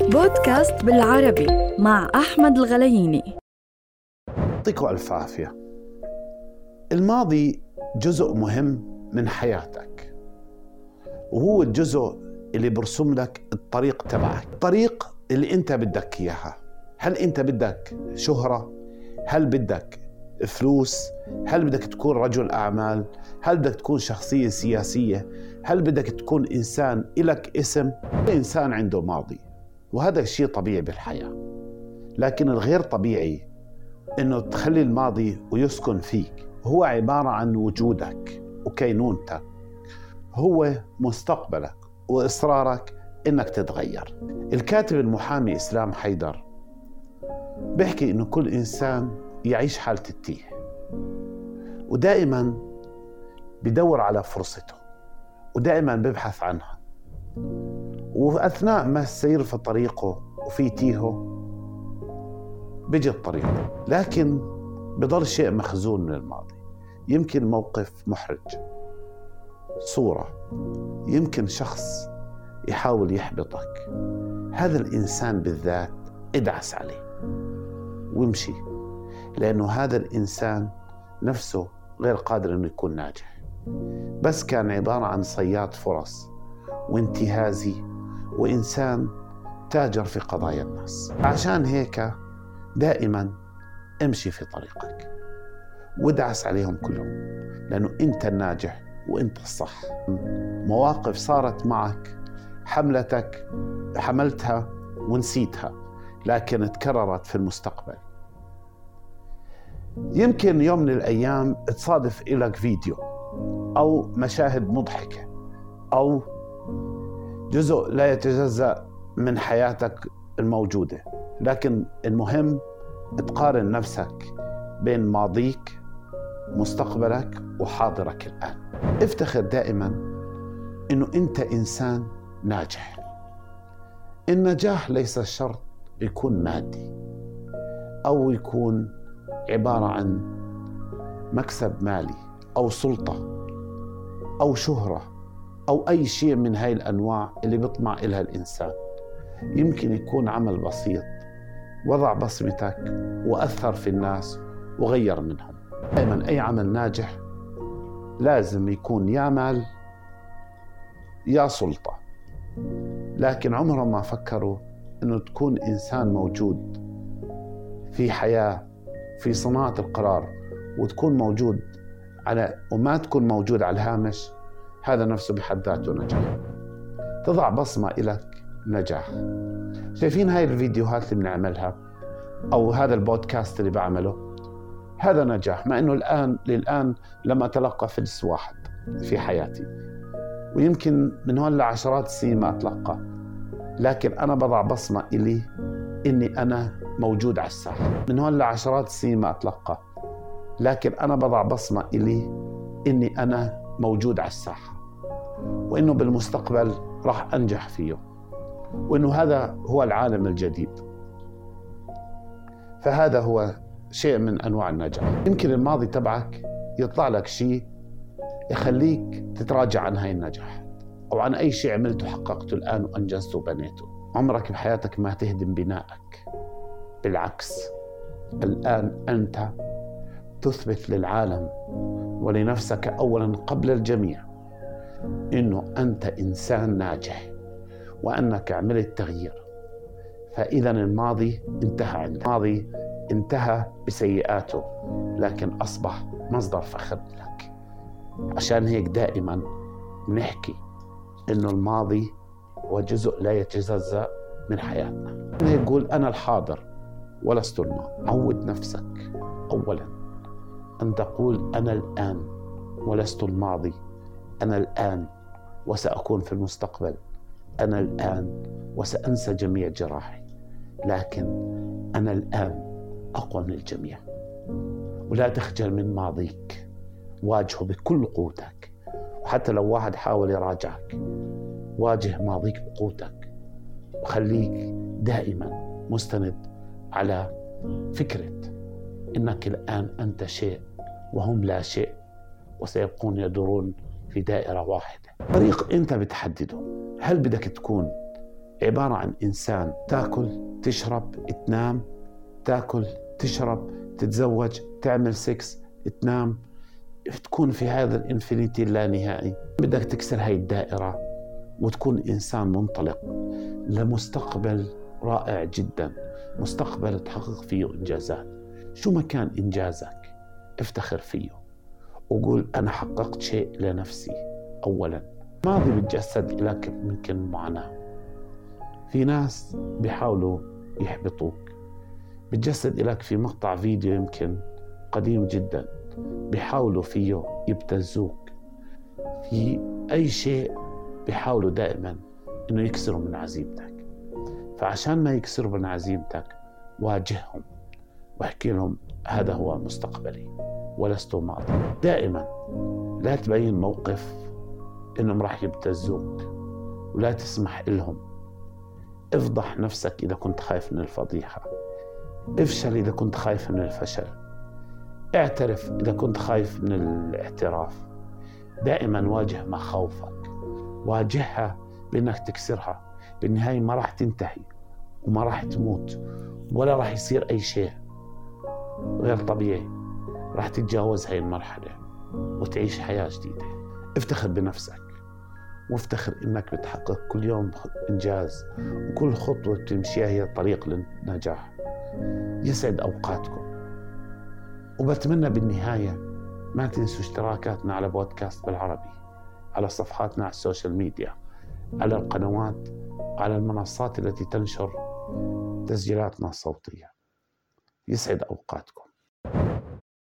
بودكاست بالعربي مع أحمد الغلييني يعطيكم ألف عافية. الماضي جزء مهم من حياتك وهو الجزء اللي برسم لك الطريق تبعك الطريق اللي أنت بدك إياها. هل أنت بدك شهرة؟ هل بدك فلوس؟ هل بدك تكون رجل أعمال؟ هل بدك تكون شخصية سياسية؟ هل بدك تكون إنسان إلك اسم؟ إنسان عنده ماضي وهذا شيء طبيعي بالحياة. لكن الغير طبيعي إنه تخلي الماضي ويسكن فيك. هو عبارة عن وجودك وكينونتك. هو مستقبلك وإصرارك إنك تتغير. الكاتب المحامي إسلام حيدر بيحكي إنه كل إنسان يعيش حالة التيه. ودائما بدور على فرصته ودائما ببحث عنها. وأثناء ما سير في طريقه وفي تيهه بيجي الطريق. لكن بضل شيء مخزون من الماضي. يمكن موقف محرج صورة يمكن شخص يحاول يحبطك. هذا الإنسان بالذات ادعس عليه وامشي. لأنه هذا الإنسان نفسه غير قادر أنه يكون ناجح. بس كان عبارة عن صياد فرص وانتهازي وإنسان تاجر في قضايا الناس. عشان هيك دائما امشي في طريقك وادعس عليهم كلهم لأنه أنت الناجح وأنت الصح. مواقف صارت معك حملتك حملتها ونسيتها لكن تكررت في المستقبل. يمكن يوم من الأيام تصادف إلك فيديو أو مشاهد مضحكة أو جزء لا يتجزأ من حياتك الموجودة لكن المهم تقارن نفسك بين ماضيك مستقبلك وحاضرك الآن. افتخر دائما إنه أنت إنسان ناجح. النجاح ليس شرط يكون مادي أو يكون عبارة عن مكسب مالي أو سلطة أو شهرة أو أي شيء من هاي الأنواع اللي بيطمع إلها الإنسان. يمكن يكون عمل بسيط وضع بصمتك وأثر في الناس وغير منهم. دائما أي عمل ناجح لازم يكون يا مال يا سلطة. لكن عمرهم ما فكروا إنه تكون إنسان موجود في حياة في صناعة القرار وتكون موجود على وما تكون موجود على الهامش هذا نفسه بحد ذاته نجاح. تضع بصمة لك نجاح. شايفين هاي الفيديوهات اللي بنعملها أو هذا البودكاست اللي بعمله؟ هذا نجاح مع إنه الآن للآن لم أتلقى فلس واحد في حياتي. ويمكن من هون لعشرات السنين ما أتلقى. لكن أنا بضع بصمة إلي إني أنا موجود على الساحة. من هون لعشرات السنين ما أتلقى. لكن أنا بضع بصمة إلي إني أنا موجود على الساحة. وإنه بالمستقبل راح أنجح فيه. وإنه هذا هو العالم الجديد. فهذا هو شيء من أنواع النجاح. يمكن الماضي تبعك يطلع لك شيء يخليك تتراجع عن هاي النجاحات. أو عن أي شيء عملته حققته الآن وأنجزته وبنيته. عمرك بحياتك ما تهدم بنائك. بالعكس الآن أنت تثبت للعالم ولنفسك اولا قبل الجميع إنه أنت إنسان ناجح وأنك عملت تغيير. فإذا الماضي انتهى عندك. الماضي انتهى بسيئاته لكن أصبح مصدر فخر لك. عشان هيك دائما بنحكي إنه الماضي هو جزء لا يتجزأ من حياتنا. هيك قول أنا الحاضر. ولست الماضي عود نفسك أولا. أن تقول أنا الآن ولست الماضي. أنا الآن وسأكون في المستقبل. أنا الآن وسأنسى جميع جراحي. لكن أنا الآن أقوى من الجميع. ولا تخجل من ماضيك. واجهه بكل قوتك. وحتى لو واحد حاول يراجعك واجه ماضيك بقوتك. وخليك دائما مستند على فكرة إنك الآن أنت شيء وهم لا شيء وسيبقون يدورون في دائرة واحدة. طريق أنت بتحدده هل بدك تكون عبارة عن إنسان تأكل تشرب تنام تأكل تشرب تتزوج تعمل سكس تنام؟ تكون في هذا ال infinity اللانهائي بدك تكسر هاي الدائرة وتكون إنسان منطلق لمستقبل رائع جدا. مستقبل تحقق فيه إنجازات. شو ما كان إنجازك؟ افتخر فيه. وقول أنا حققت شيء لنفسي. أولا ماضي بتجسد لك يمكن معاناة. في ناس بيحاولوا يحبطوك. بتجسد لك في مقطع فيديو يمكن قديم جدا. بيحاولوا فيه يبتزوك. في أي شيء بيحاولوا دائما إنه يكسروا من عزيمتك. فعشان ما يكسروا من عزيمتك واجههم. واحكي لهم هذا هو مستقبلي ولست ماضي دائما لا تبين موقف إنهم راح يبتزوك ولا تسمح لهم. افضح نفسك إذا كنت خايف من الفضيحة. افشل إذا كنت خايف من الفشل. اعترف إذا كنت خايف من الاعتراف. دائما واجه مخاوفك واجهها بإنك تكسرها. بالنهاية ما راح تنتهي وما راح تموت ولا راح يصير أي شيء غير طبيعي. راح تتجاوز هاي المرحلة وتعيش حياة جديدة. افتخر بنفسك وافتخر إنك بتحقق كل يوم إنجاز وكل خطوة بتمشيها هي طريق للنجاح. يسعد أوقاتكم. وبتمنى بالنهاية ما تنسوا اشتراكاتنا على بودكاست بالعربي على صفحاتنا على السوشيال ميديا على القنوات على المنصات التي تنشر تسجيلاتنا الصوتية. يسعد أوقاتكم.